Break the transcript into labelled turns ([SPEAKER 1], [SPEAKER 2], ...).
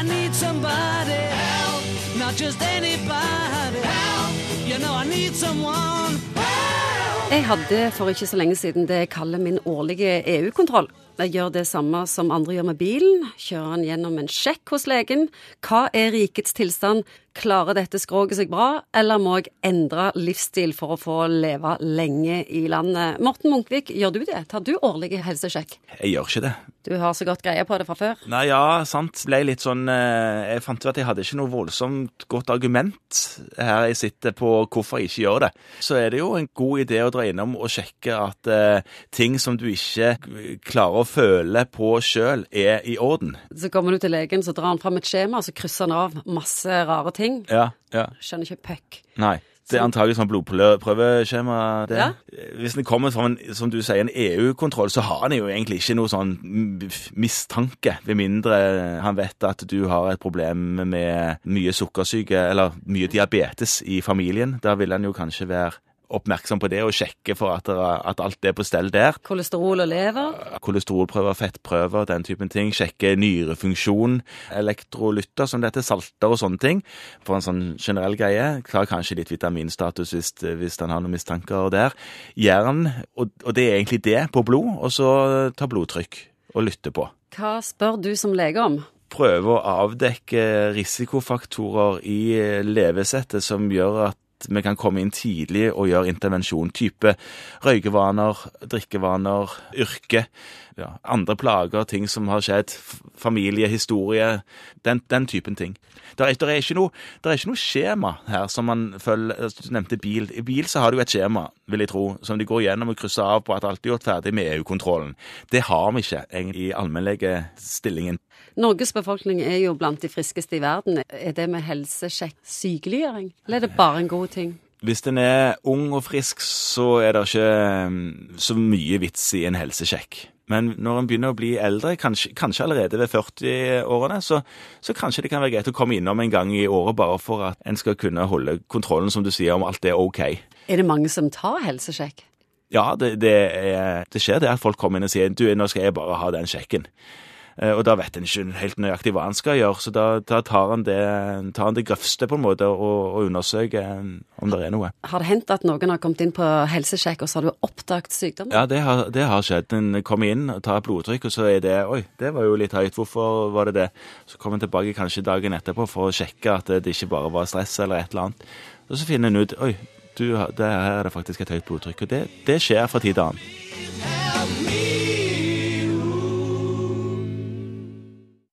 [SPEAKER 1] Need somebody help, not just anybody help. You know I need someone help.
[SPEAKER 2] Jeg hadde for ikke så lenge siden det jeg kaller min årlige EU-kontroll. Jeg gjør det samme som andre gjør med bilen. Kjører den gjennom en sjekk hos legen. Hva er rikets tilstand? Klarer dette skroget seg bra, eller må jeg endre livsstil for å få leve lenge i landet? Morten Munkvik, gjør du det? Tar du årlige helsesjekk?
[SPEAKER 3] Jeg gjør ikke det.
[SPEAKER 2] Du har så godt greie på det fra før.
[SPEAKER 3] Nei, ja, sant. Ble litt sånn eh, Jeg fant ut at jeg hadde ikke noe voldsomt godt argument her jeg sitter på hvorfor jeg ikke gjør det. Så er det jo en god idé å dra innom og sjekke at eh, ting som du ikke klarer å føle på sjøl, er i orden.
[SPEAKER 2] Så kommer du til legen, så drar han fram et skjema, så krysser han av masse rare ting.
[SPEAKER 3] Ja, ja.
[SPEAKER 2] Skjønner ikke puck.
[SPEAKER 3] Nei. Det er antagelig sånn blodprøveskjema. det.
[SPEAKER 2] Ja.
[SPEAKER 3] Hvis den kommer fra en, som du sier, en EU-kontroll, så har han jo egentlig ikke noe sånn mistanke, ved mindre han vet at du har et problem med mye sukkersyke eller mye diabetes i familien. Da vil han jo kanskje være oppmerksom på det og sjekke for at, at alt er på stell der.
[SPEAKER 2] Kolesterol og lever.
[SPEAKER 3] Kolesterolprøver, fettprøver, den typen ting. Sjekke nyrefunksjon, elektrolytter, som dette, salter og sånne ting. For en sånn generell greie. Tar kanskje litt vitaminstatus hvis, hvis han har noen mistanker der. Jern, og, og det er egentlig det på blod, og så ta blodtrykk og lytte på.
[SPEAKER 2] Hva spør du som lege om?
[SPEAKER 3] Prøve å avdekke risikofaktorer i levesettet som gjør at vi kan komme inn tidlig og gjøre intervensjon. Type røykevaner, drikkevaner, yrke, ja, andre plager, ting som har skjedd, familie, historie, den, den typen ting. Det er, er, ikke noe, er ikke noe skjema her som man følger Du nevnte bil. I bil så har du et skjema, vil jeg tro, som de går gjennom og krysser av på at alt er gjort ferdig med EU-kontrollen. Det har vi ikke egentlig i allmennlegestillingen.
[SPEAKER 2] Norges befolkning er jo blant de friskeste i verden. Er det med helsesjekk sykeliggjøring, eller er det bare en god ting?
[SPEAKER 3] Hvis en er ung og frisk, så er det ikke mm, så mye vits i en helsesjekk. Men når en begynner å bli eldre, kanskje, kanskje allerede ved 40-årene, så, så kanskje det kan være greit å komme innom en gang i året bare for at en skal kunne holde kontrollen, som du sier, om alt er OK.
[SPEAKER 2] Er det mange som tar helsesjekk?
[SPEAKER 3] Ja, det, det, er, det skjer det at folk kommer inn og sier du, nå skal jeg bare ha den sjekken. Eh, Og da vet en ikke helt nøyaktig hva han skal gjøre, så da, da tar han det, tar han det grøvste på en måte og, og undersøker om det er noe.
[SPEAKER 2] Har det hendt at noen har kommet inn på helsesjekk, og så har du oppdaget sykdommen?
[SPEAKER 3] Ja, det har, det har skjedd. En kommer inn og tar blodtrykk, og så er det Oi, det var jo litt høyt. Hvorfor var det det? Så kommer en tilbake kanskje dagen etterpå for å sjekke at det ikke bare var stress eller et eller annet. Og så finner en ut Oi, du, det her er det faktisk et høyt blodtrykk. Og det, det skjer fra tid til annen.